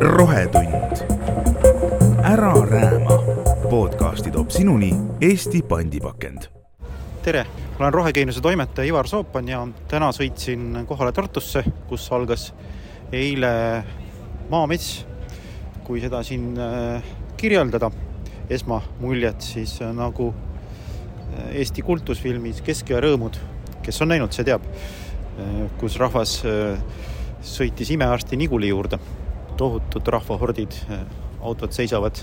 rohetund. ära rääma. podcasti toob sinuni Eesti pandipakend. tere, olen rohekeenuse toimetaja Ivar Soopan ja täna sõitsin kohale Tartusse, kus algas eile Maamets. kui seda siin äh, kirjeldada, esmamuljet, siis äh, nagu äh, Eesti kultusfilmis Keskaja rõõmud, kes on näinud, see teab, kus rahvas sõitis imearsti Niguli juurde. tohutud rahvahordid, autod seisavad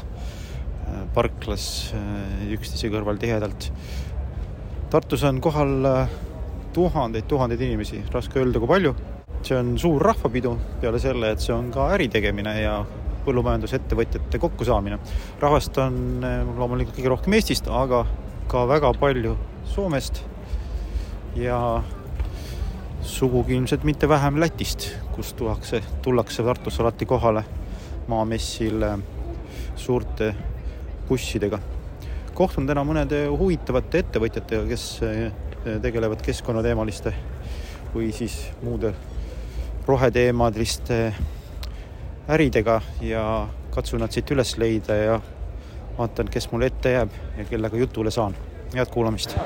parklas üksteise kõrval tihedalt. Tartus on kohal tuhandeid-tuhandeid inimesi, raske öelda, kui palju. see on suur rahvapidu peale selle, et see on ka äritegemine ja põllumajandusettevõtjate kokkusaamine. rahvast on loomulikult kõige rohkem Eestist, aga ka väga palju Soomest ja sugugi ilmselt mitte vähem Lätist, kust tullakse, tullakse Tartusse alati kohale maamessil suurte bussidega. kohtun täna mõnede huvitavate ettevõtjatega, kes tegelevad keskkonnateemaliste või siis muude roheteemaliste äridega ja katsun nad siit üles leida ja vaatan, kes mul ette jääb ja kellega jutule saan. head kuulamist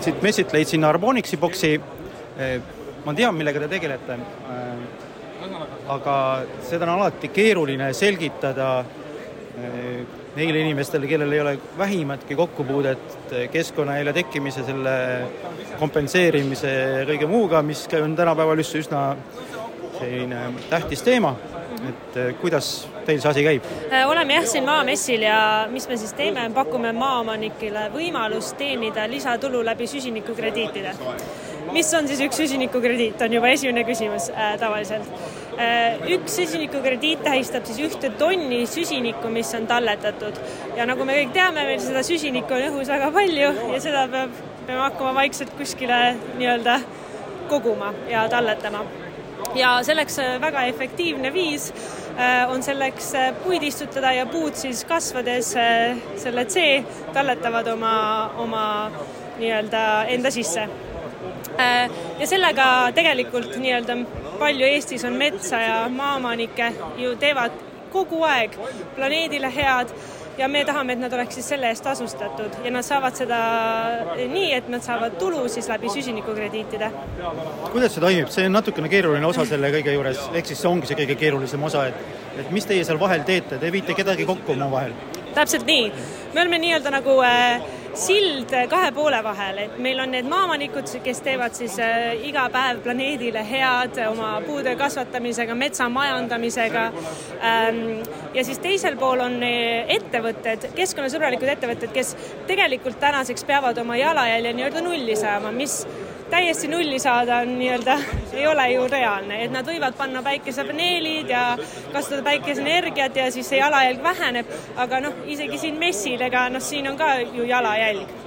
siit messilt leidsin Harmonixi boksi. ma tean, millega te tegelete. aga seda on alati keeruline selgitada neile inimestele, kellel ei ole vähimatki kokkupuudet keskkonnahäire tekkimise, selle kompenseerimise ja kõige muuga, mis on tänapäeval just üsna selline tähtis teema et kuidas teil see asi käib? oleme jah siin maamessil ja mis me siis teeme, pakume maaomanikele võimalust teenida lisatulu läbi süsinikukrediitide. mis on siis üks süsinikukrediit, on juba esimene küsimus äh, tavaliselt äh,. üks süsinikukrediit tähistab siis ühte tonni süsinikku, mis on talletatud ja nagu me kõik teame, meil seda süsinikku on õhus väga palju ja seda peab, peame hakkama vaikselt kuskile nii-öelda koguma ja talletama ja selleks väga efektiivne viis on selleks puid istutada ja puud siis kasvades selle C talletavad oma, oma nii-öelda enda sisse. ja sellega tegelikult nii-öelda palju Eestis on metsa ja maaomanikke ju teevad kogu aeg planeedile head ja me tahame, et nad oleks siis selle eest tasustatud. Ja nad saavad seda nii, et nad saavad tulu siis läbi süsinikukrediitide. kuidas see toimib, see on natukene keeruline osa selle kõige juures, ehk siis see ongi see kõige keerulisem osa, et et mis teie seal vahel teete, te viite kedagi kokku omavahel? täpselt nii, me oleme nii-öelda nagu äh, sild kahe poole vahel, et meil on need maaomanikud, kes teevad siis äh, iga päev planeedile head oma puude kasvatamisega, metsa majandamisega ähm,. ja siis teisel pool on ettevõtted, keskkonnasõbralikud ettevõtted, kes tegelikult tänaseks peavad oma jalajälje nii-öelda nulli saama, mis täiesti nulli saada on nii-öelda, ei ole ju reaalne, et nad võivad panna päikesepaneelid ja kasutada päikeseenergiat ja siis see jalajälg väheneb, aga noh, isegi siin messil, ega noh, siin on ka ju jalajälg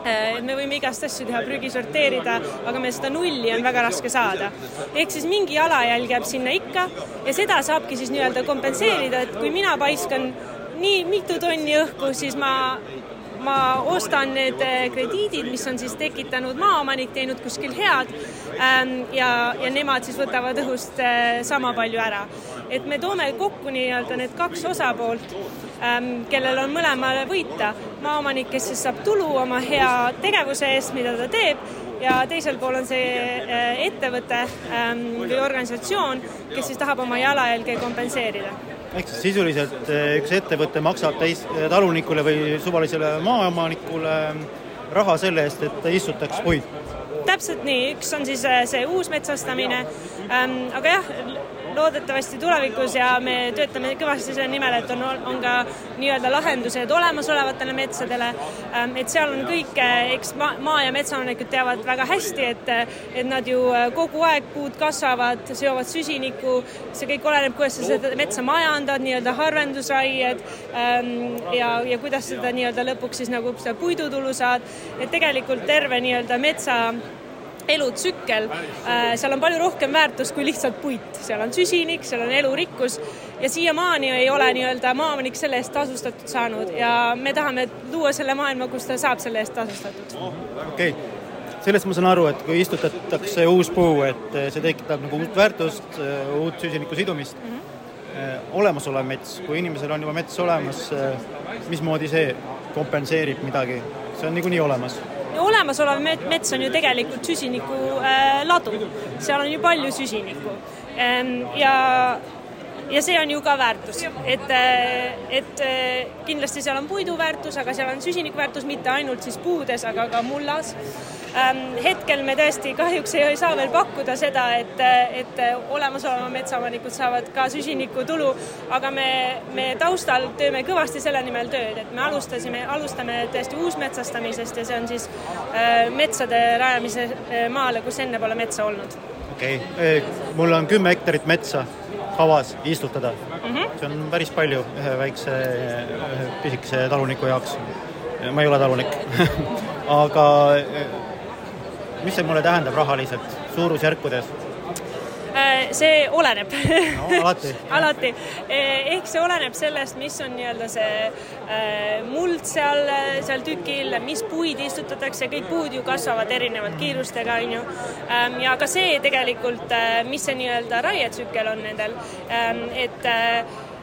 et me võime igast asju teha, prügi sorteerida, aga meil seda nulli on väga raske saada. ehk siis mingi jalajälg jääb sinna ikka ja seda saabki siis nii-öelda kompenseerida, et kui mina paiskan nii mitu tonni õhku, siis ma ma ostan need äh, krediidid, mis on siis tekitanud maaomanik, teinud kuskil head ähm, ja, ja nemad siis võtavad õhust äh, sama palju ära. et me toome kokku nii-öelda need kaks osapoolt, ähm, kellel on mõlemale võita. maaomanik, kes siis saab tulu oma hea tegevuse eest, mida ta teeb, ja teisel pool on see äh, ettevõte ähm, või organisatsioon, kes siis tahab oma jalajälge kompenseerida ehk siis sisuliselt eh, üks ettevõte maksab täis eh, talunikule või suvalisele maaomanikule mm, raha selle eest, et ta istutaks puid? täpselt nii, üks on siis eh, see uusmetsastamine ähm,, aga jah, loodetavasti tulevikus ja me töötame kõvasti selle nimel, et on, on ka nii-öelda lahendused olemasolevatele metsadele. Ähm, et seal on kõik, eks maa, maa- ja metsaomanikud teavad väga hästi, et, et nad ju äh, kogu aeg puud kasvavad, seovad süsinikku, see kõik oleneb, kuidas sa seda metsa majandad, nii-öelda harvendusraied ähm, ja, ja kuidas seda nii-öelda lõpuks siis nagu seda puidutulu saad. et tegelikult terve nii-öelda metsa elutsükkel, äh, seal on palju rohkem väärtust kui lihtsalt puit, seal on süsinik, seal on elurikkus ja siiamaani ei ole nii-öelda maaomanik selle eest tasustatud saanud ja me tahame luua selle maailma, kus ta saab selle eest tasustatud. okei okay., sellest ma saan aru, et kui istutatakse uus puu, et see tekitab nagu uut väärtust, uut süsiniku sidumist mm. -hmm. olemasolev mets, kui inimesel on juba mets olemas, mismoodi see kompenseerib midagi? see on niikuinii olemas olemasolev mets on ju tegelikult süsiniku äh, ladu, seal on ju palju süsinikku. Ähm, ja ja see on ju ka väärtus, et, äh, et äh, kindlasti seal on puidu väärtus, aga seal on süsiniku väärtus mitte ainult siis puudes, aga ka mullas hetkel me tõesti kahjuks ei saa veel pakkuda seda, et, et olemasoleva metsaomanikud saavad ka süsinikutulu, aga me, me taustal teeme kõvasti selle nimel tööd, et me alustasime, alustame tõesti uusmetsastamisest ja see on siis äh, metsade rajamise äh, maale, kus enne pole metsa olnud. okei okay., mul on kümme hektarit metsa kavas istutada mm. -hmm. see on päris palju ühe väikse, ühe pisikese taluniku jaoks. ma ei ole talunik aga mis see mulle tähendab rahaliselt, suurusjärkudes? Äh, see oleneb no,. alati alati. Eh, ehk see oleneb sellest, mis on nii-öelda see äh, muld seal, seal tükil, mis puid istutatakse, kõik puud ju kasvavad erinevalt kiirustega, on ju. Ähm, ja ka see tegelikult, äh, mis see nii-öelda raietsükkel on nendel, ähm, et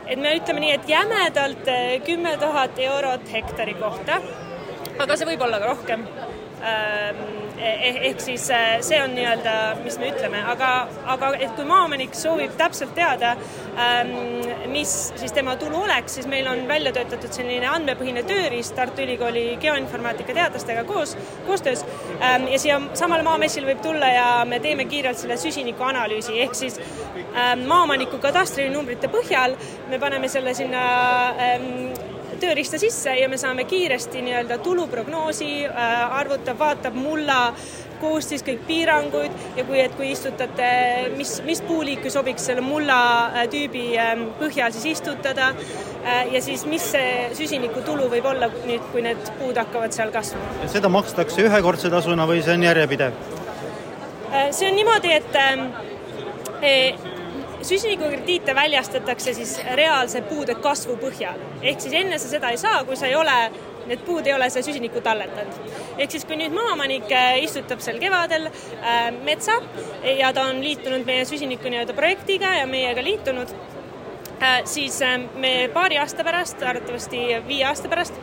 et me ütleme nii, et jämedalt kümme tuhat eurot hektari kohta, aga see võib olla ka rohkem ähm, ehk siis eh, see on nii-öelda, mis me ütleme, aga, aga et kui maaomanik soovib täpselt teada, ehm, mis siis tema tulu oleks, siis meil on välja töötatud selline andmepõhine tööriist Tartu Ülikooli geoinformaatika teadlastega koos, koostöös. Ehm, ja siia samale maamessile võib tulla ja me teeme kiirelt selle süsinikuanalüüsi, ehk siis ehm, maaomaniku kadastrinumbrite põhjal me paneme selle sinna tööriista sisse ja me saame kiiresti nii-öelda tuluprognoosi äh,, arvutab, vaatab mulla koostis, kõik piirangud ja kui, et kui istutate, mis, mis puuliiki sobiks selle mulla äh, tüübi äh, põhjal siis istutada äh, ja siis mis see süsinikutulu võib olla nüüd, kui need puud hakkavad seal kasvama. seda makstakse ühekordse tasuna või see on järjepidev? Äh, see on niimoodi, et äh, süsinikukrediite väljastatakse siis reaalse puude kasvu põhjal. ehk siis enne sa seda ei saa, kui sa ei ole, need puud ei ole seda süsinikku talletanud. ehk siis, kui nüüd maaomanik äh, istutab sel kevadel äh, metsa ja ta on liitunud meie süsiniku nii-öelda projektiga ja meiega liitunud äh,, siis äh, me paari aasta pärast, arvatavasti viie aasta pärast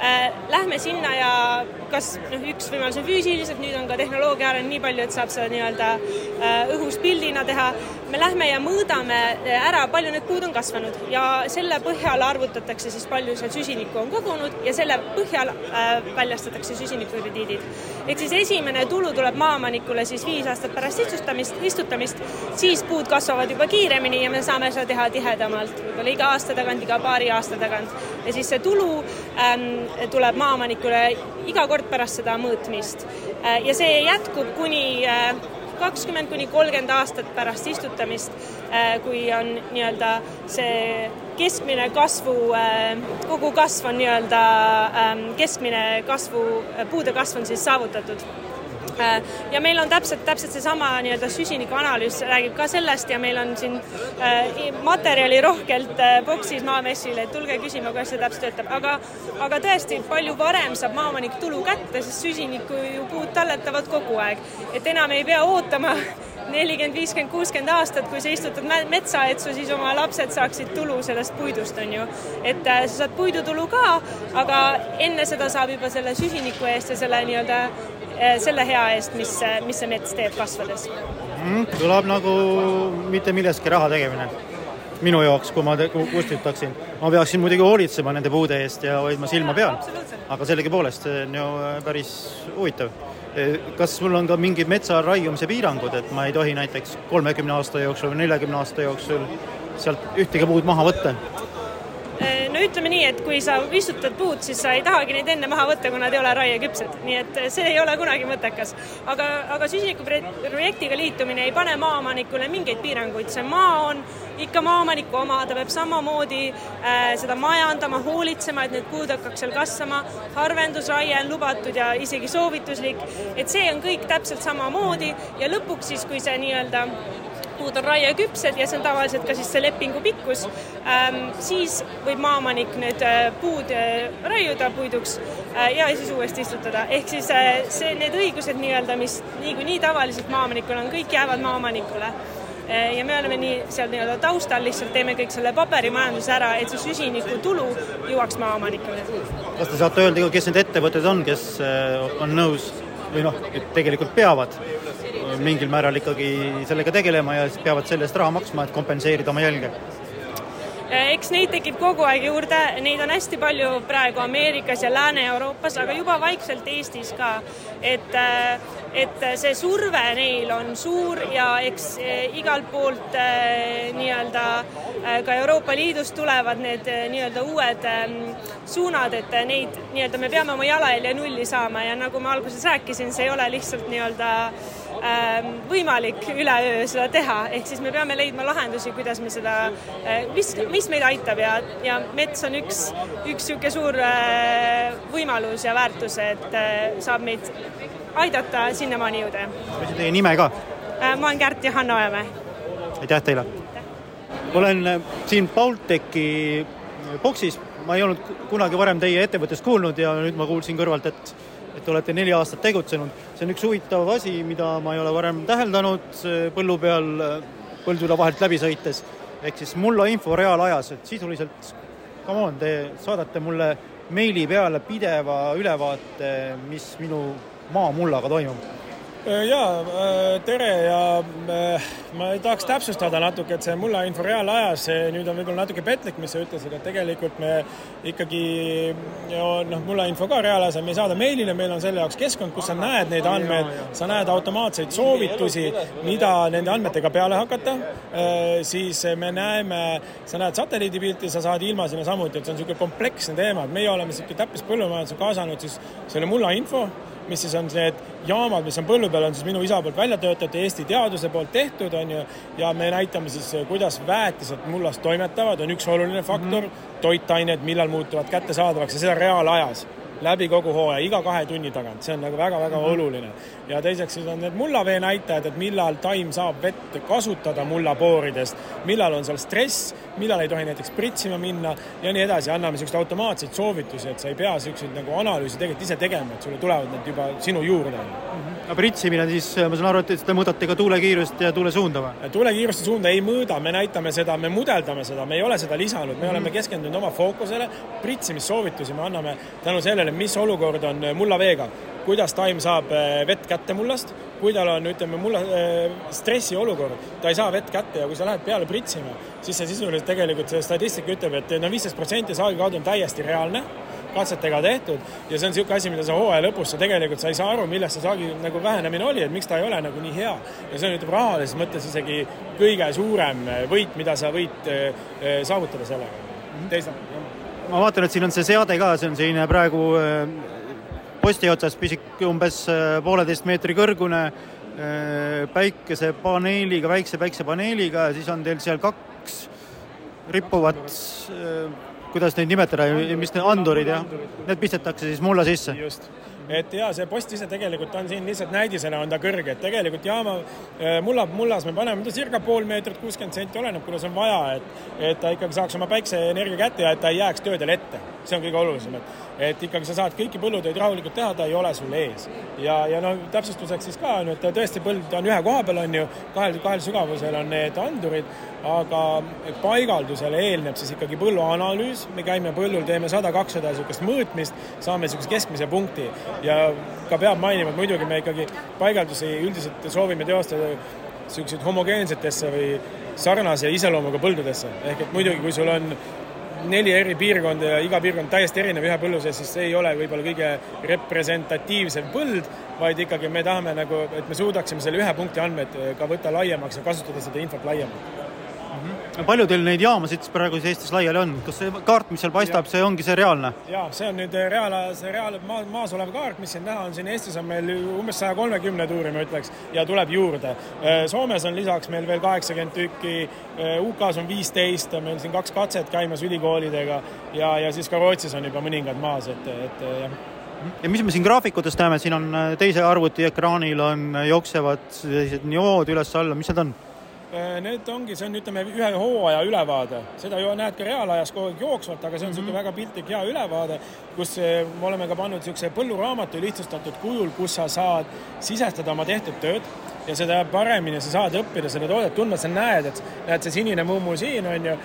äh,, lähme sinna ja kas noh, üks võimalus on füüsiliselt, nüüd on ka tehnoloogia arenenud nii palju, et saab seda nii-öelda äh, õhus pildina teha. Me lähme ja mõõdame äh, ära, palju need puud on kasvanud ja selle põhjal arvutatakse siis, palju seal süsinikku on kogunud ja selle põhjal äh, väljastatakse süsinikukrediidid. ehk siis esimene tulu tuleb maaomanikule siis viis aastat pärast istutamist, istutamist, siis puud kasvavad juba kiiremini ja me saame seda teha tihedamalt, võib-olla iga aasta tagant, iga paari aasta tagant. ja siis see tulu ähm, tuleb maaomanikule iga kord pärast seda mõõtmist. Äh, ja see jätkub kuni äh, kakskümmend kuni kolmkümmend aastat pärast istutamist, äh, kui on nii-öelda see keskmine kasvu, kogu kasv on nii-öelda ähm, keskmine kasvu, puude kasv on siis saavutatud. Äh, ja meil on täpselt, täpselt seesama nii-öelda süsinikuanalüüs räägib ka sellest ja meil on siin äh, materjali rohkelt äh, boksis maamessil, et tulge küsima, kuidas see täpselt töötab, aga aga tõesti, palju varem saab maaomanik tulu kätte, sest süsinikku ju puud talletavad kogu aeg. et enam ei pea ootama nelikümmend, viiskümmend, kuuskümmend aastat, kui sa istutad metsa, et su siis oma lapsed saaksid tulu sellest puidust, on ju. et sa saad puidutulu ka, aga enne seda saab juba selle süsiniku eest ja selle nii-öelda selle hea eest, mis, mis see mets teeb kasvades mm,. kõlab nagu mitte millestki raha tegemine minu jaoks, kui ma kustutaksin. ma peaksin muidugi hoolitsema nende puude eest ja hoidma silma peal. aga sellegipoolest, see on ju päris huvitav. Eh, kas sul on ka mingid metsa raiumise piirangud, et ma ei tohi näiteks kolmekümne aasta jooksul või neljakümne aasta jooksul sealt ühtegi puud maha võtta? Ütleme nii, et kui sa istutad puud, siis sa ei tahagi neid enne maha võtta, kui nad ei ole raieküpsed, nii et see ei ole kunagi mõttekas. aga, aga süsinikuprojektiga liitumine ei pane maaomanikule mingeid piiranguid, see maa on ikka maaomaniku oma, ta peab samamoodi äh, seda majandama, hoolitsema, et need puud hakkaks seal kasvama, harvendusraie on lubatud ja isegi soovituslik, et see on kõik täpselt samamoodi. Ja lõpuks siis, kui see nii-öelda puud on raieküpsed ja see on tavaliselt ka siis see lepingu pikkus, ähm, siis võib maaomanik need äh, puud äh, raiuda puiduks ja siis uuesti istutada, ehk siis see, need õigused nii-öelda, mis niikuinii tavaliselt maaomanikul on, kõik jäävad maaomanikule ja me oleme nii seal nii-öelda taustal lihtsalt teeme kõik selle paberimajanduse ära, et see süsinikutulu jõuaks maaomanikule. kas te saate öelda, kes need ettevõtted on, kes on nõus või noh, tegelikult peavad mingil määral ikkagi sellega tegelema ja siis peavad selle eest raha maksma, et kompenseerida oma jälge? eks neid tekib kogu aeg juurde, neid on hästi palju praegu Ameerikas ja Lääne-Euroopas, aga juba vaikselt Eestis ka. et, et see surve neil on suur ja eks igalt poolt nii-öelda ka Euroopa Liidust tulevad need nii-öelda uued suunad, et neid nii-öelda me peame oma jalajälje nulli saama ja nagu ma alguses rääkisin, see ei ole lihtsalt nii-öelda võimalik üleöö seda teha, ehk siis me peame leidma lahendusi, kuidas me seda, äh, mis, mis meid aitab ja, ja mets on üks, üks niisugune suur äh, võimalus ja väärtus, et äh, saab meid aidata sinnamaani jõuda. küsin teie nime ka. ma olen Kärt Johanna Ojamäe. aitäh teile! olen siin Baltechi boksis, ma ei olnud kunagi varem teie ettevõttest kuulnud ja nüüd ma kuulsin kõrvalt, et et olete neli aastat tegutsenud. see on üks huvitav asi, mida ma ei ole varem täheldanud põllu peal põldula vahelt läbi sõites. ehk siis mulla info reaalajas, et sisuliselt come on, te saadate mulle meili peale pideva ülevaate, mis minu maamullaga toimub Äh, jaa, äh, tere ja äh, ma tahaks täpsustada natuke, et see mulla info reaalajas, nüüd on võib-olla natuke petlik, mis sa ütlesid, et tegelikult me ikkagi noh, mulla info ka reaalajas, me ei saada meilile, meil on selle jaoks keskkond, kus sa näed neid andmeid, sa näed automaatseid soovitusi, mida nende andmetega peale hakata, siis me näeme, sa näed satelliidipilti, sa saad ilma sinna samuti, et see on niisugune kompleksne teema, et meie oleme niisugune täppispõllumajanduse kaasanud siis selle mulla info mis siis on need jaamad, mis on põllu peal, on siis minu isa poolt välja töötatud, Eesti teaduse poolt tehtud, on ju, ja me näitame siis, kuidas väetised mullast toimetavad, on üks oluline faktor mm, -hmm. toitained, millal muutuvad kättesaadavaks ja seda reaalajas läbi kogu hooaja, iga kahe tunni tagant, see on nagu väga-väga mm -hmm. oluline. ja teiseks siis on need mullavee näitajad, et millal taim saab vett kasutada mullapooridest, millal on seal stress, millal ei tohi näiteks pritsima minna ja nii edasi, anname niisuguseid automaatseid soovitusi, et sa ei pea niisuguseid nagu analüüse tegelikult ise tegema, et sulle tulevad need juba sinu juurde mm. -hmm aga pritsimine siis, ma saan aru, et te mõõdate ka tuulekiirust ja tuulesuunda või? tuulekiirust ja suunda ei mõõda, me näitame seda, me mudeldame seda, me ei ole seda lisanud, me mm -hmm. oleme keskendunud oma fookusele, pritsimissoovitusi me anname tänu sellele, mis olukord on mullaveega, kuidas taim saab eh, vett kätte mullast, kui tal on, ütleme, mulla äh, stressiolukord, ta ei saa vett kätte ja kui sa lähed peale pritsima, siis see sisuliselt tegelikult see statistika ütleb, et no viisteist protsenti saagikaudu on täiesti reaalne katsetega tehtud ja see on niisugune asi, mida sa hooaja lõpus sa tegelikult, sa ei saa aru, milles see saagi nagu vähenemine oli, et miks ta ei ole nagu nii hea. ja see on, ütleme, rahalises mõttes isegi kõige suurem võit, mida sa võid äh, äh, saavutada sellega. Teisalt, ma vaatan, et siin on see seade ka, see on selline praegu äh, posti otsas pisik, umbes pooleteist meetri kõrgune päikesepaneeliga, väikse päiksepaneeliga ja siis on teil seal kaks rippuvat kuidas neid nimetada, mis need andurid, jah? Need pistetakse siis mulla sisse? Et ja see post ise tegelikult on siin lihtsalt näidisena on ta kõrge, et tegelikult jaama äh, mulla, mullas me paneme ta circa pool meetrit, kuuskümmend senti, oleneb, kuidas on vaja, et et ta ikkagi saaks oma päikseenergia kätte ja et ta ei jääks töödele ette. see on kõige olulisem, et et ikkagi sa saad kõiki põllutöid rahulikult teha, ta ei ole sul ees. ja, ja no täpsustuseks siis ka on ju, et tõesti põld on ühe koha peal, on ju, kahel, kahel sügavusel on need andurid, aga paigaldusele eelneb siis ikkagi põlluanalüüs, me käime põllul, teeme sada, kakssada niisugust mõõtmist, saame niisuguse keskmise punkti ja ka peab mainima, et muidugi me ikkagi paigaldusi üldiselt soovime teostada niisuguseid homogeensetesse või sarnase iseloomuga põldudesse. ehk et muidugi, kui sul on neli eri piirkonda ja iga piirkond täiesti erinev ühe põllu sees, siis see ei ole võib-olla kõige representatiivsem põld, vaid ikkagi me tahame nagu, et me suudaksime selle ühe punkti andmed ka võtta laiemaks ja kasutada seda infot laiemalt palju teil neid jaamasid praegu siis Eestis laiali on, kas see kaart, mis seal paistab, see ongi see reaalne? jaa, see on nüüd reaal, see reaal, maa, maas olev kaart, mis siin näha on, siin Eestis on meil umbes saja kolmekümne tuuri, ma ütleks, ja tuleb juurde. Äh, Soomes on lisaks meil veel kaheksakümmend tükki, äh, UK-s on viisteist, meil siin kaks katset käimas ülikoolidega ja, ja siis ka Rootsis on juba mõningad maas, et, et jah ja mis me siin graafikutest näeme, siin on teise arvuti ekraanil on jooksevad sellised niood üles-alla, mis need on? Need ongi, see on, ütleme, ühe hooaja ülevaade, seda ju näed ka reaalajas kogu aeg jooksvalt, aga see on niisugune mm -hmm. väga piltlik hea ülevaade, kus me oleme ka pannud niisuguse põlluraamatu lihtsustatud kujul, kus sa saad sisestada oma tehtud tööd ja seda paremini sa saad õppida seda toodet tundma, sa näed, et näed, see sinine mummu siin on ju,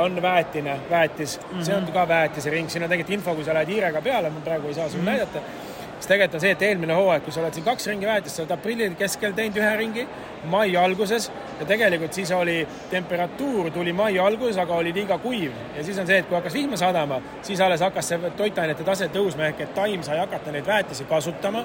on väetine, väetis mm, -hmm. see on ka väetisering, siin on tegelikult info, kui sa lähed hiirega peale, ma praegu ei saa sulle mm -hmm. näidata siis tegelikult on see, et eelmine hooaeg, kui sa oled siin kaks ringi väetist, sa oled aprilli keskel teinud ühe ringi, mai alguses ja tegelikult siis oli temperatuur tuli mai alguses, aga oli liiga kuiv ja siis on see, et kui hakkas vihma sadama, siis alles hakkas see toitainete tase tõusma ehk et taim sai hakata neid väetisi kasutama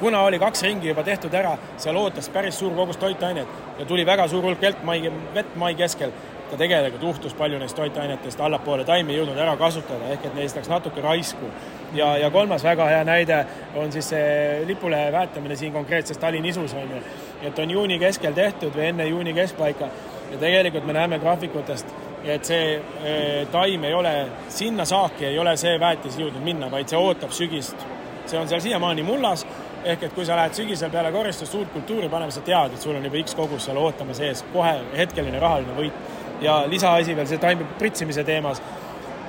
kuna oli kaks ringi juba tehtud ära, seal ootas päris suur kogus toitainet ja tuli väga suur hulk vett mai, vett mai keskel, ta tegelikult uhtus palju neist toitainetest allapoole, taim ei jõudnud ära kasutada, ehk et neist läks natuke raisku. Ja, ja kolmas väga hea näide on siis see lipulehe väetamine siin konkreetses Tallinn-Isus on ju, et on juuni keskel tehtud või enne juuni keskpaika ja tegelikult me näeme graafikutest, et see e, taim ei ole, sinna saaki ei ole see väetis jõudnud minna, vaid see ootab sügist. see on seal siiamaani mullas ehk et kui sa lähed sügisel peale koristust suurt kultuuri panema, sa tead, et sul on juba X kogus seal ootamas ees, kohe hetkeline rahaline võit. ja lisaasi veel see taime pritsimise teemas,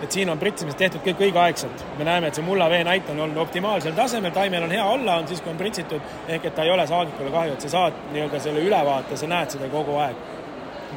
et siin on pritsimised tehtud kõik õigeaegselt. me näeme, et see mullavee näit on olnud optimaalsel tasemel, taimel on hea olla, on siis, kui on pritsitud, ehk et ta ei ole saagikule kahju, et sa saad nii-öelda selle ülevaate, sa näed seda kogu aeg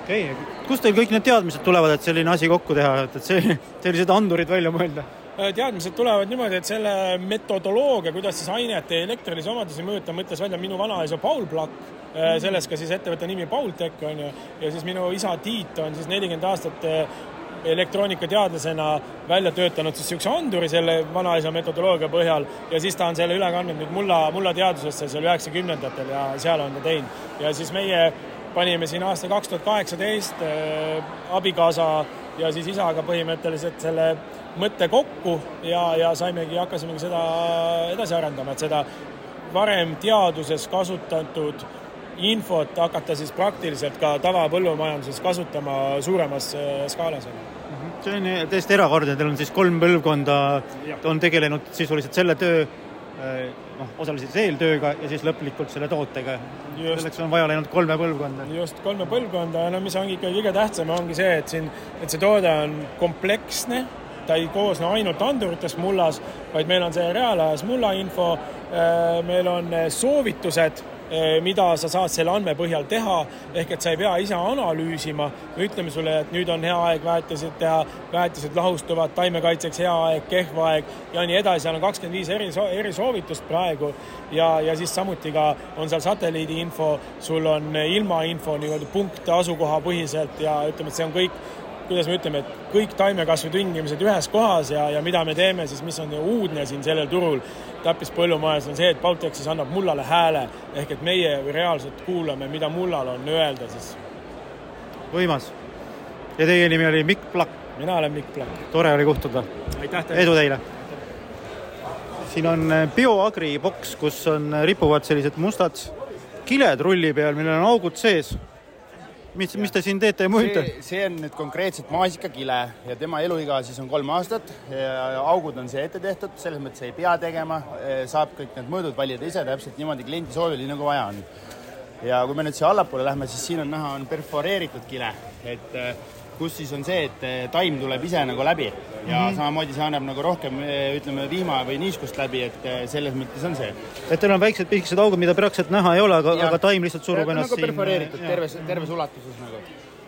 okei okay., kust teil kõik need teadmised tulevad, et selline asi kokku teha, et, et see, sellised andurid välja mõelda? Äh, teadmised tulevad niimoodi, et selle metodoloogia, kuidas siis ainete elektrilisi omadusi mõõta, mõtles välja minu vanaisa Paul Plakk, äh, selles ka siis ettevõtte nimi Paultech on ju, ja siis minu isa Tiit on siis nelikümmend aastat äh, elektroonikateadlasena välja töötanud siis niisuguse anduri selle vanaisa metodoloogia põhjal ja siis ta on selle üle kandnud nüüd mulla, mullateadusesse seal üheksakümnendatel ja seal on ta teinud. ja siis meie panime siin aasta kaks tuhat kaheksateist abikaasa ja siis isaga põhimõtteliselt selle mõtte kokku ja, ja saimegi, hakkasimegi seda edasi arendama, et seda varem teaduses kasutatud infot hakata siis praktiliselt ka tavapõllumajanduses kasutama suuremas äh, skaalas. See on täiesti erakordne, teil on siis kolm põlvkonda, on tegelenud sisuliselt selle töö, äh, noh, osaliselt eeltööga ja siis lõplikult selle tootega. selleks on vaja läinud kolme põlvkonda. just, kolme põlvkonda, no mis ongi ikkagi kõige tähtsam, ongi see, et siin, et see toode on kompleksne ta ei koosne ainult anduritest mullas, vaid meil on see reaalajas mullainfo, äh, meil on soovitused, mida sa saad selle andme põhjal teha, ehk et sa ei pea ise analüüsima. Ütleme sulle, et nüüd on hea aeg väetised teha, väetised lahustuvad, taimekaitseks hea aeg, kehv aeg ja nii edasi, seal on kakskümmend viis eri, eri soovitust praegu ja, ja siis samuti ka on seal satelliidiinfo, sul on ilmainfo nii-öelda punkte asukohapõhiselt ja ütleme, et see on kõik kuidas me ütleme, et kõik taimekasvu tingimused ühes kohas ja, ja mida me teeme siis, mis on uudne siin sellel turul täppispõllumajas, on see, et Baltic siis annab mullale hääle ehk et meie reaalselt kuulame, mida mullal on öelda siis. võimas. ja teie nimi oli Mikk Plakk? mina olen Mikk Plakk. tore oli kohtuda. edu teile! siin on eh, BioAgri boks, kus on, eh, ripuvad sellised mustad kiled rulli peal, millel on augud sees mis, mis te siin teete ja müüte? see on nüüd konkreetselt maasikakile ja tema eluiga siis on kolm aastat ja augud on see ette tehtud, selles mõttes ei pea tegema, saab kõik need mõõdud valida ise täpselt niimoodi kliendi soovil, nii nagu vaja on. ja kui me nüüd siia allapoole lähme, siis siin on näha, on perforeeritud kile, et kus siis on see, et eh, taim tuleb ise nagu läbi ja mm -hmm. samamoodi see annab nagu rohkem eh, ütleme, vihma või niiskust läbi, et eh, selles mõttes on see. et teil on väiksed pisikesed augud, mida praktiliselt näha ei ole, aga, aga taim lihtsalt surub ennast nagu siin. perforeeritud terves, terves ulatuses nagu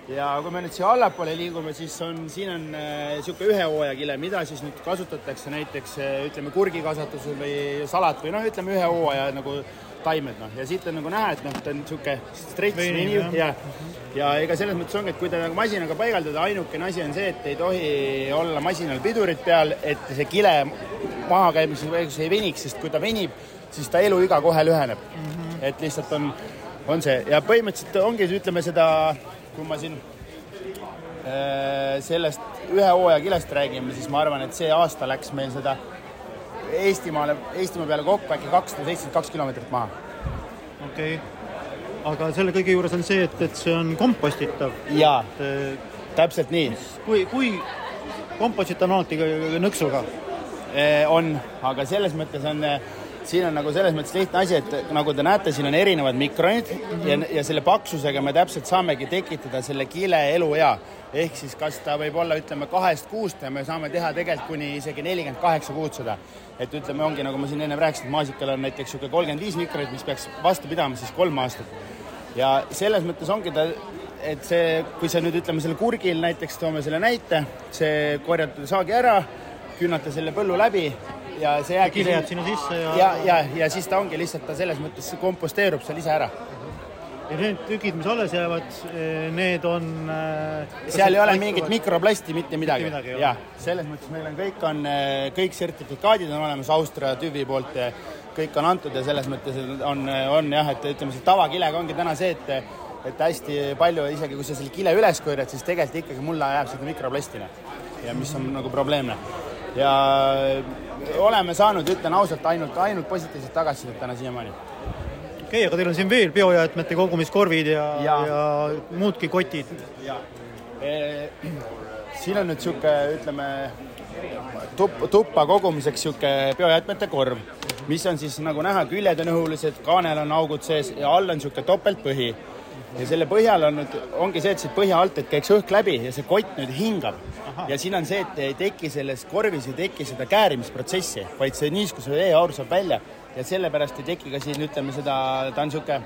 ja kui me nüüd siia allapoole liigume, siis on, siin on niisugune äh, ühe hooaja kile, mida siis nüüd kasutatakse näiteks ütleme kurgikasvatusel või salat või noh, ütleme ühe hooaja nagu taimed, noh, ja siit on nagu näha, et noh, ta on niisugune strets veniv ja, ja ega selles mõttes ongi, et kui ta nagu masinaga paigaldada, ainukene asi on see, et ei tohi olla masinal pidurit peal, et see kile mahakäimiseks ei veniks, sest kui ta venib, siis ta eluiga kohe lüheneb mm. -hmm. et lihtsalt on, on see ja põhimõtteliselt ongi, ütleme seda, kui ma siin äh, sellest ühe hooaja kilest räägime, siis ma arvan, et see aasta läks meil seda Eestimaale, Eestimaa peale kokku äkki kakssada seitsekümmend kaks kilomeetrit maha. okei okay., aga selle kõige juures on see, et, et see on kompostitav. jaa, täpselt nii. kui, kui kompostit on alati nõksuga? on, aga selles mõttes on siin on nagu selles mõttes lihtne asi, et nagu te näete, siin on erinevad mikronid ja, ja selle paksusega me täpselt saamegi tekitada selle kile eluea. Ehk siis kas ta võib olla, ütleme, kahest kuust ja me saame teha tegelikult kuni isegi nelikümmend kaheksa kuud seda. et ütleme, ongi nagu ma siin enne rääkisin, et maasikal on näiteks niisugune kolmkümmend viis mikronit, mis peaks vastu pidama siis kolm aastat. ja selles mõttes ongi ta et see, kui sa nüüd ütleme selle kurgil näiteks toome selle näite, see korjata saagi ära, küünata selle põllu läbi ja see jääbki kile jääb sinna sisse ja ja, ja, ja siis ta ongi lihtsalt, ta selles mõttes komposteerub seal ise ära. Ja need tükid, mis alles jäävad, need on äh, seal ei ole mingit mikroplasti, mitte midagi, midagi, jah. selles mõttes meil on kõik on, äh, kõik sertifikaadid on olemas Austria tüvi poolt kõik on antud ja selles mõttes on, on jah, et ütleme, selle tavakilega ongi täna see, et et hästi palju, isegi kui sa selle kile üles korjad, siis tegelikult ikkagi mulla jääb seda mikroplastina ja mis on nagu probleemne. ja oleme saanud, ütlen ausalt, ainult, ainult positiivset tagasisidet täna siiamaani. Okei okay,, aga teil on siin veel biojäätmete kogumiskorvid ja, ja. ja muudki kotid. E, siin on nüüd niisugune, ütleme, tup-, tuppa kogumiseks niisugune biojäätmete korv, mis on siis nagu näha, küljed on õhulised, kaanel on augud sees ja all on niisugune topeltpõhi. ja selle põhjal on nüüd, ongi see, et siit põhja alt, et käiks õhk läbi ja see kott nüüd hingab. ja siin on see, et ei teki selles korvis, ei teki seda käärimisprotsessi, vaid see niiskuse veeaur saab välja ja sellepärast ei teki ka siin, ütleme seda, ta on niisugune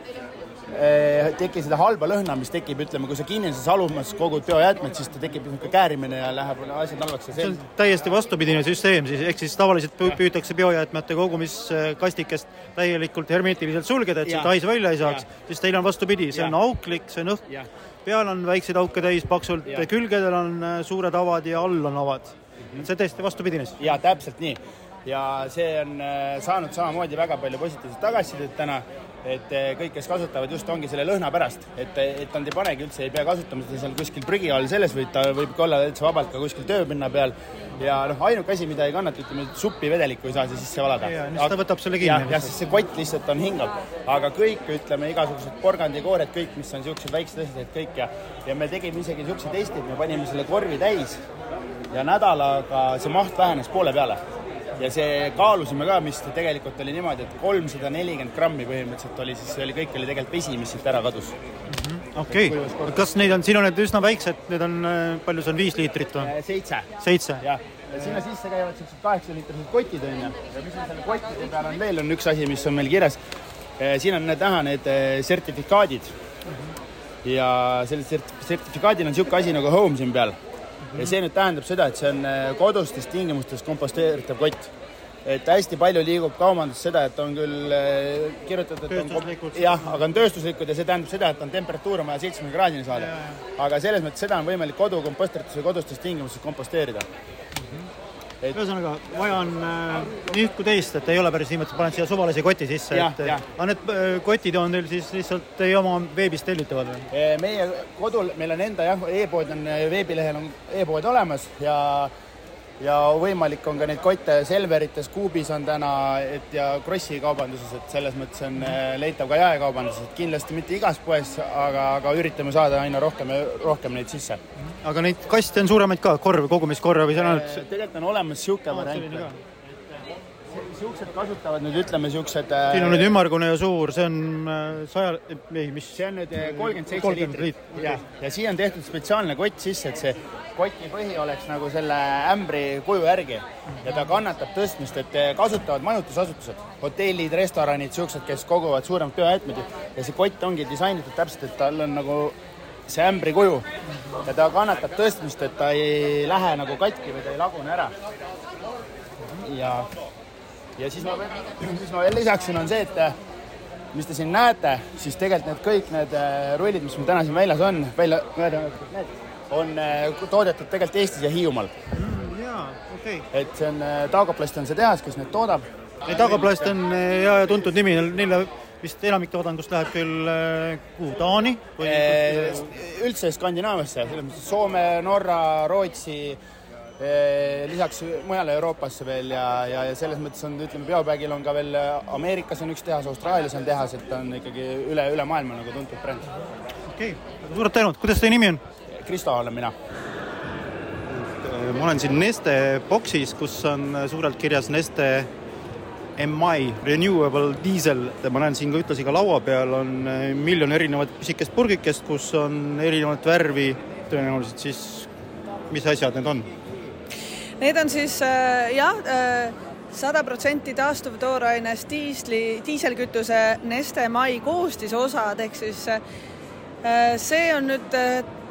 ei teki seda halba lõhna, mis tekib, ütleme, kui sa kinnises alumas kogud biojäätmed, siis ta tekib niisugune käärimine ja läheb asjad halvaks see on täiesti vastupidine süsteem siis, ehk siis tavaliselt püü- püütakse biojäätmete kogumiskastikest täielikult hermeetiliselt sulgeda, et Jaa. sealt hais välja ei saaks, siis teil on vastupidi, see on Jaa. auklik, see on õhk, peal on väikseid auke täis paksult, Jaa. külgedel on äh, suured avad ja all on avad. Mhm. see täiesti vastupidine siis. ja täpselt nii. Ja see on äh, saanud samamoodi väga palju positiivset tagasisidet täna, et äh, kõik, kes kasutavad, just ongi selle lõhna pärast, et, et nad ei panegi üldse, ei pea kasutama seda seal kuskil prügi all selles, vaid ta võib ka olla täitsa vabalt ka kuskil tööpinna peal. ja noh, ainuke asi, mida ei kannata, ütleme, suppi vedelikku ei saa siia sisse valada. Siis ta võtab selle kinni jah, sest see kott lihtsalt on hingav. aga kõik, ütleme, igasugused porgandikoored, kõik, mis on niisugused väiksed asjad, et kõik ja, ja me tegime isegi niisuguse testi, et me panime selle korvi täis ja nädalaga see maht vähenes poole peale. Ja see kaalusime ka, mis tegelikult oli niimoodi, et kolmsada nelikümmend grammi põhimõtteliselt oli siis, see oli, kõik oli tegelikult vesi, mis siit ära kadus. okei okay., kas neid on, siin on need üsna väiksed, need on, äh, palju see on, viis liitrit või? Äh, seitse seitse? jah, ja sinna sisse käivad siuksed kaheksaliitrised kotid onju ja mis on selle kottide peal on veel, on üks asi, mis on meil kirjas. siin on need näha need sertifikaadid. ja sellel sert- sertifikaadil on niisugune asi nagu home siin peal. Ja see nüüd tähendab seda, et see on eh, kodustes tingimustes komposteeritav kott. et hästi palju liigub kaubanduses seda, et on küll eh, kirjutatud, Tööstuslikud. jah, aga on tööstuslikud ja see tähendab seda, et on temperatuur on vaja seitsmekümne kraadini saada. aga selles mõttes seda on võimalik kodukompostritus või kodustes tingimustes komposteerida. Ühesõnaga, vaja on äh, ühte teist, et ei ole päris niimoodi, et paned siia suvalise koti sisse, et aga need äh, kotid on teil siis lihtsalt teie oma veebist tellitavad või? Meie kodul, meil on enda jah, e-pood on, veebilehel on e-pood olemas ja ja võimalik on ka neid kotte Selverites, Coopis on täna, et ja Krossi kaubanduses, et selles mõttes on eh, leitav ka jaekaubanduses, et kindlasti mitte igas poes, aga, aga üritame saada aina rohkem ja rohkem neid sisse. Aga neid kaste on suuremaid ka, korv, kogumiskorve või see on ainult Eh, tegelikult on olemas niisugune variant. niisugused kasutavad nüüd ütleme niisugused siin on nüüd ümmargune ja suur, see on äh, saja, ei, mis? See on nüüd kolmkümmend seitse 30 liitrit. liitrit, ja, ja siia on tehtud spetsiaalne kott sisse, et see koti põhi oleks nagu selle ämbri kuju järgi. Ja ta kannatab tõstmist, et kasutavad majutusasutused, hotellid, restoranid, siuksed, kes koguvad suuremaid biojäätmeid ja see kott ongi disainitud täpselt, et tal on nagu see ämbri kuju ja ta kannatab tõstmist, et ta ei lähe nagu katki või ta ei lagune ära. ja, ja siis ma siis ma veel lisaksin, on see, et mis te siin näete, siis tegelikult need kõik need eh, rullid, mis meil täna siin väljas on, välja, need on eh, toodetud tegelikult Eestis ja Hiiumaal. jaa, okei okay.. et see on, Taugoplast on see tehas, kes neid toodab. Tagaplast on äh, hea ja tuntud nimi, neile vist enamik toodangust läheb küll äh, kuhu, Taani või Eh, üldse Skandinaaviasse, selles mõttes Soome, Norra, Rootsi, lisaks mujale Euroopasse veel ja, ja, ja selles mõttes on, ütleme, Biobaggil on ka veel Ameerikas on üks tehas, Austraalias on tehas, et ta on ikkagi üle, üle maailma nagu tuntud bränd. okei okay., suured tänud, kuidas teie nimi on? Kristo olen mina. ma olen siin Neste boksis, kus on suurelt kirjas Neste MI Renewable Diesel, ma näen siin ka ühtlasi ka laua peal on äh, miljon erinevat pisikest purgikest, kus on erinevat värvi, tõenäoliselt siis, mis asjad need on? Need on siis äh, jah, sada protsenti taastuv tooraines diisli, diiselkütuse Neste Mai koostisosad, ehk siis see on nüüd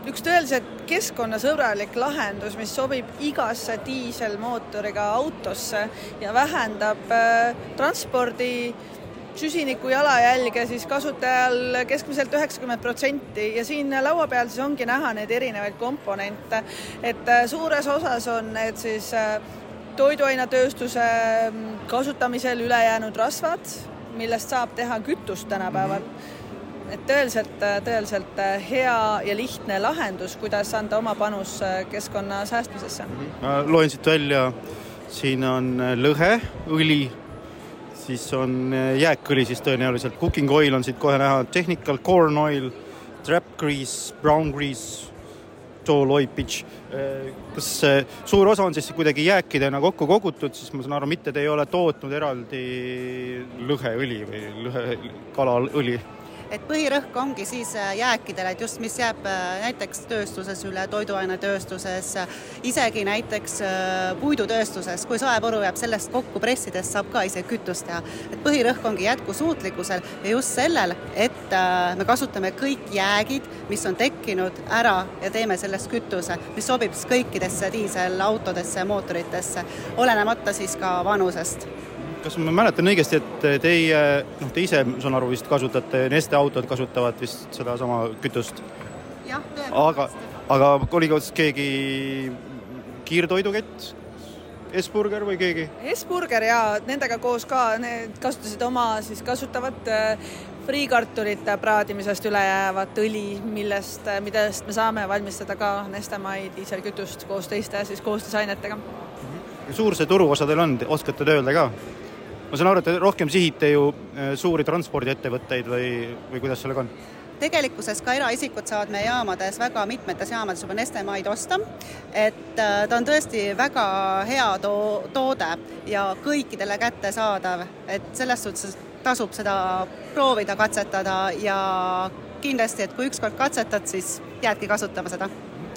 üks tõeliselt keskkonnasõbralik lahendus, mis sobib igasse diiselmootoriga autosse ja vähendab äh, transpordi süsiniku jalajälge siis kasutajal keskmiselt üheksakümmend protsenti. Ja siin laua peal siis ongi näha neid erinevaid komponente, et äh, suures osas on need siis äh, toiduainetööstuse mm, kasutamisel ülejäänud rasvad, millest saab teha kütust tänapäeval. Mm. -hmm et tõeliselt, tõeliselt hea ja lihtne lahendus, kuidas anda oma panus keskkonna säästmisesse. ma loen siit välja, siin on lõhe, õli, siis on jääkõli siis tõenäoliselt, cooking oil on siit kohe näha, technical corn oil, trap grease, brown grease, tall oil pitch. kas suur osa on siis kuidagi jääkidena kokku kogutud, siis ma saan aru, mitte te ei ole tootnud eraldi lõheõli või lõhe, kalaõli? Et põhirõhk ongi siis äh, jääkidele, et just mis jääb äh, näiteks tööstuses üle, toiduainetööstuses, isegi näiteks äh, puidutööstuses, kui soepuru jääb sellest kokku pressides, saab ka ise kütust teha. et põhirõhk ongi jätkusuutlikkusel ja just sellel, et me kasutame kõik jäägid, mis on tekkinud ära ja teeme sellest kütuse, mis sobib siis kõikidesse diiselautodesse ja mootoritesse, olenemata siis ka vanusest kas ma mäletan õigesti, et teie, noh, te ise, ma saan aru, vist kasutate, Neste autod kasutavad vist sedasama kütust? jah, aga, aga oli ka keegi kiirtoidukett, Hesburger või keegi? Hesburger jaa, nendega koos ka, need kasutasid oma siis kasutavat äh, friikartulite praadimisest üle jäävat õli, millest, äh, millest me saame valmistada ka Nestemai diiselkütust koos teiste siis koostisainetega. suur see turuosa teil on, oskate te öelda ka? Ma saan aru, et te rohkem sihite ju äh, suuri transpordiettevõtteid või, või kuidas sellega on? tegelikkuses ka eraisikud saavad meie jaamades, väga mitmetes jaamades juba Nestemaid osta, et äh, ta on tõesti väga hea to-, toode ja kõikidele kättesaadav, et selles suhtes tasub seda proovida, katsetada ja kindlasti, et kui ükskord katsetad, siis jäädki kasutama seda.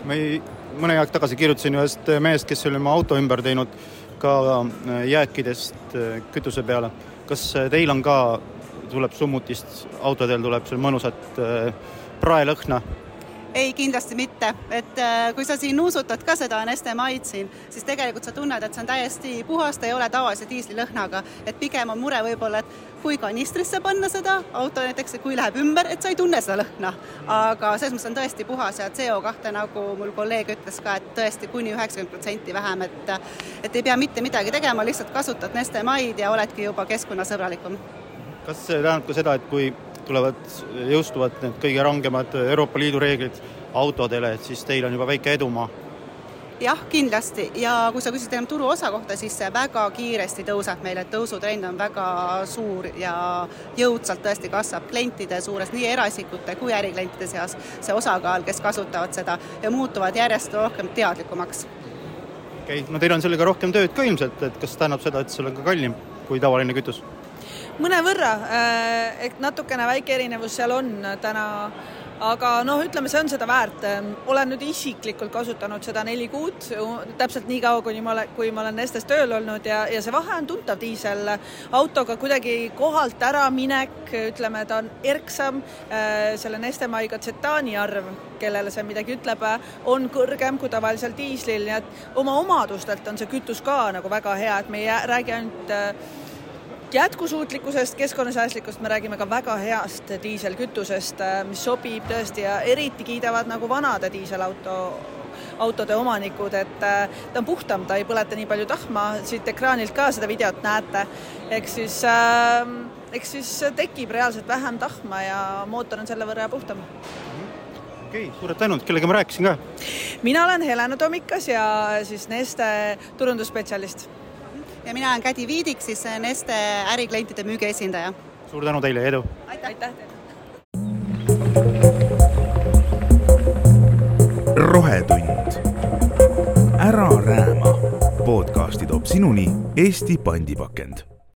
ma ei, mõne aeg tagasi kirjutasin ühest mehest, kes oli oma auto ümber teinud ka äh, jääkidest äh, kütuse peale. kas äh, teil on ka, tuleb summutist, autodel tuleb seal mõnusat praelõhna? Ei, kindlasti mitte, et äh, kui sa siin nuusutad ka seda Neste maid siin, siis tegelikult sa tunned, et see on täiesti puhas, ta ei ole tavalise diislilõhnaga, et pigem on mure võib-olla, et kui kanistrisse panna seda auto näiteks, kui läheb ümber, et sa ei tunne seda lõhna. aga selles mõttes on tõesti puhas ja CO2 nagu mul kolleeg ütles ka, et tõesti kuni üheksakümmend protsenti vähem, et et ei pea mitte midagi tegema, lihtsalt kasutad Neste maid ja oledki juba keskkonnasõbralikum. kas see tähendab ka seda, et kui tulevad, jõustuvad need kõige rangemad Euroopa Liidu reeglid autodele, et siis teil on juba väike edumaa? jah, kindlasti ja kui sa küsisid enam turuosa kohta, siis see väga kiiresti tõuseb meil, et tõusutrend on väga suur ja jõudsalt tõesti kasvab klientide suures, nii eraisikute kui äriklientide seas, see osakaal, kes kasutavad seda ja muutuvad järjest rohkem teadlikumaks. okei okay., no teil on sellega rohkem tööd ka ilmselt, et kas tähendab seda, et see on ka kallim kui tavaline kütus? Mõnevõrra, äh, et natukene väike erinevus seal on täna, aga noh, ütleme, see on seda väärt. olen nüüd isiklikult kasutanud seda neli kuud, täpselt nii kaua, kuni ma olen, kui ma olen Nestes tööl olnud ja, ja see vahe on tuntav diiselautoga kuidagi kohalt äraminek, ütleme, ta on erksam, äh, selle Nestemaiga tsetaani arv, kellele see midagi ütleb, on kõrgem kui tavalisel diislil, nii et oma omadustelt on see kütus ka nagu väga hea, et me ei räägi ainult äh, jätkusuutlikkusest, keskkonnasäästlikust me räägime ka väga heast diiselkütusest, äh, mis sobib tõesti ja eriti kiidavad nagu vanade diiselauto autode omanikud, et äh, ta on puhtam, ta ei põleta nii palju tahma, siit ekraanilt ka seda videot näete, ehk siis äh, eks siis tekib reaalselt vähem tahma ja mootor on selle võrra puhtam. Okei okay,, suured tänud, kellega ma rääkisin ka? mina olen Helena Tomikas ja siis Neste turundusspetsialist ja mina olen Kädi Viidik, siis Neste äriklientide müügiesindaja. suur tänu teile ja edu! aitäh, aitäh teile! rohetund. ära rääma. podcasti toob sinuni Eesti pandipakend